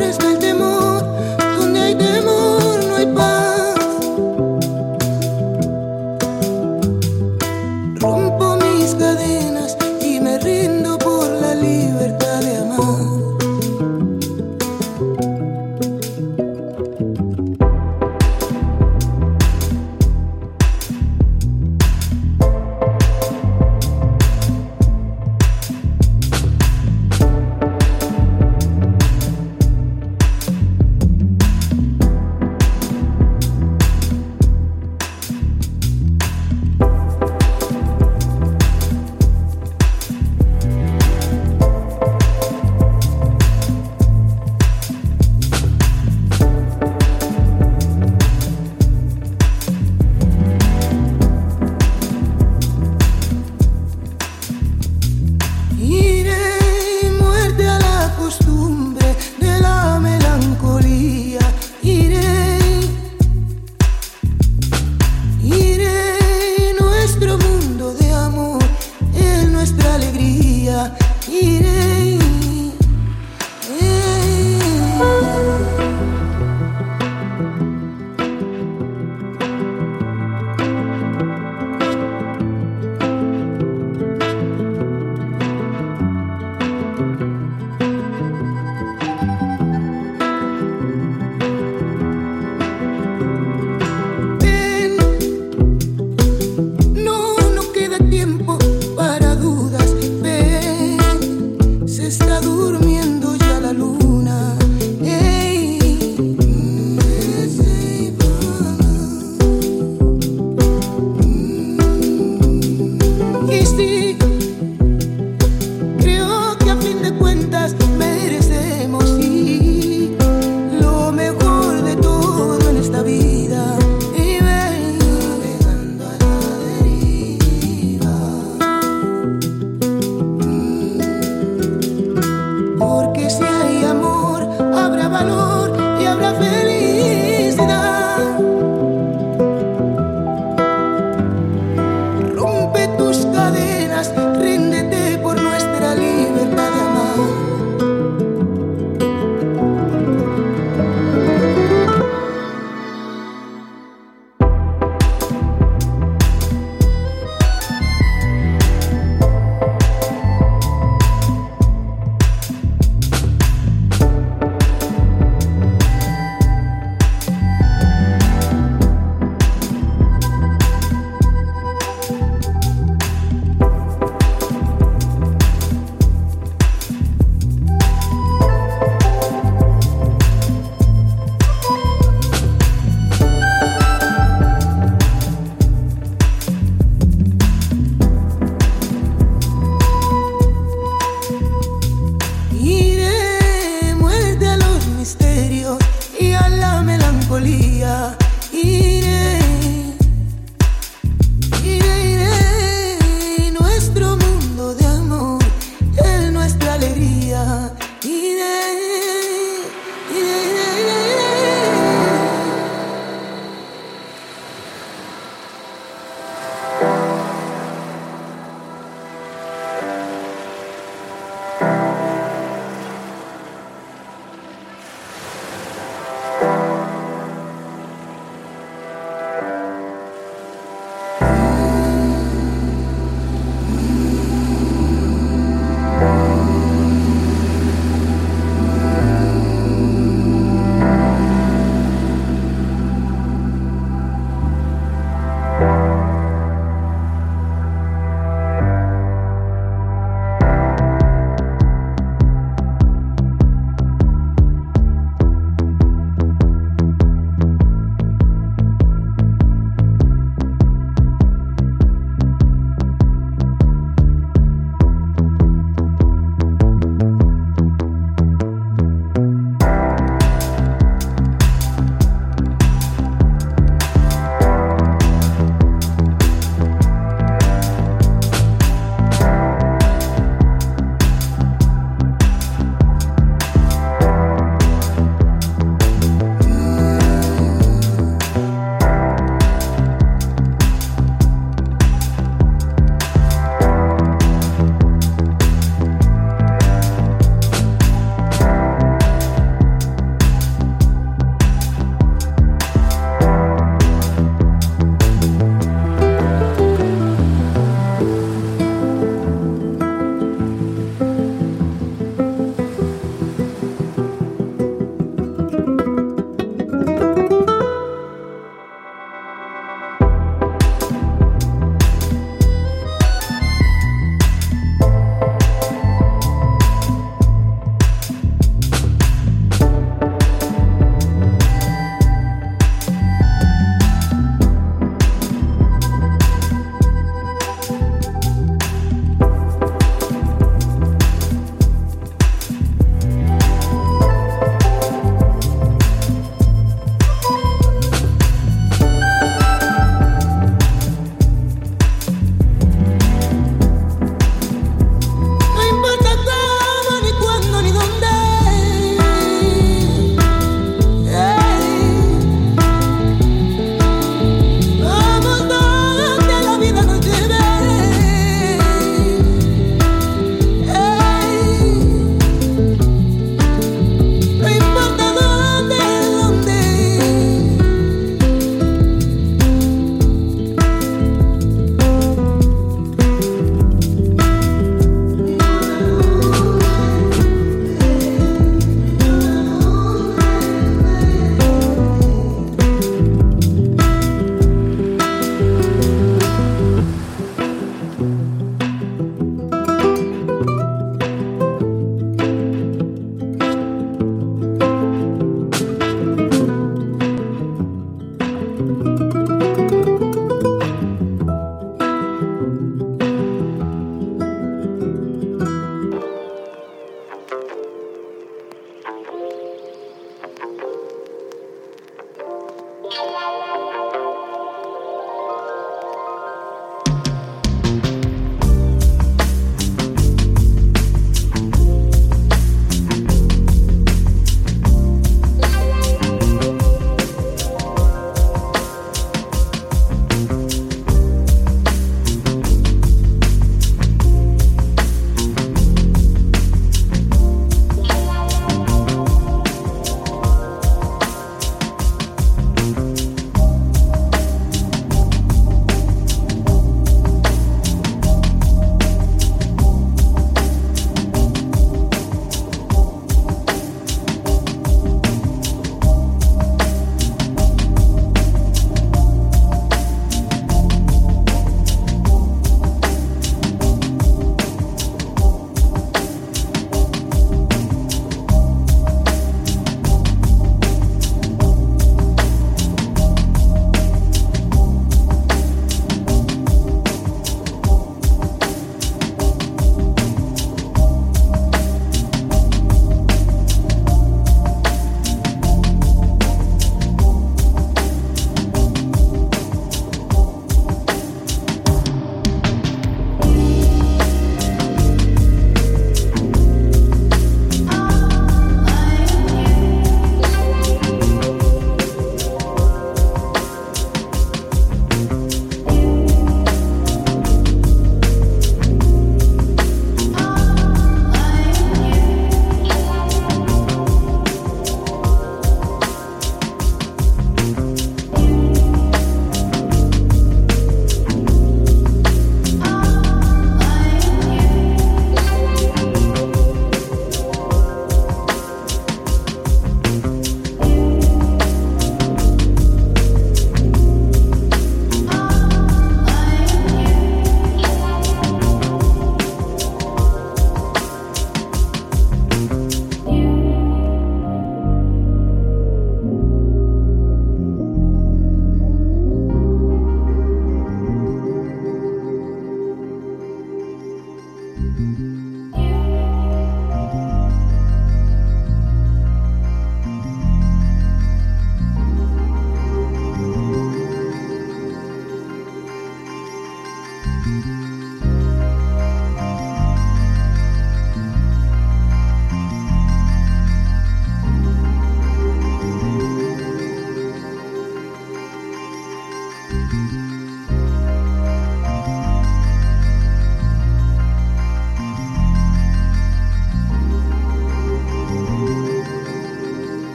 notice.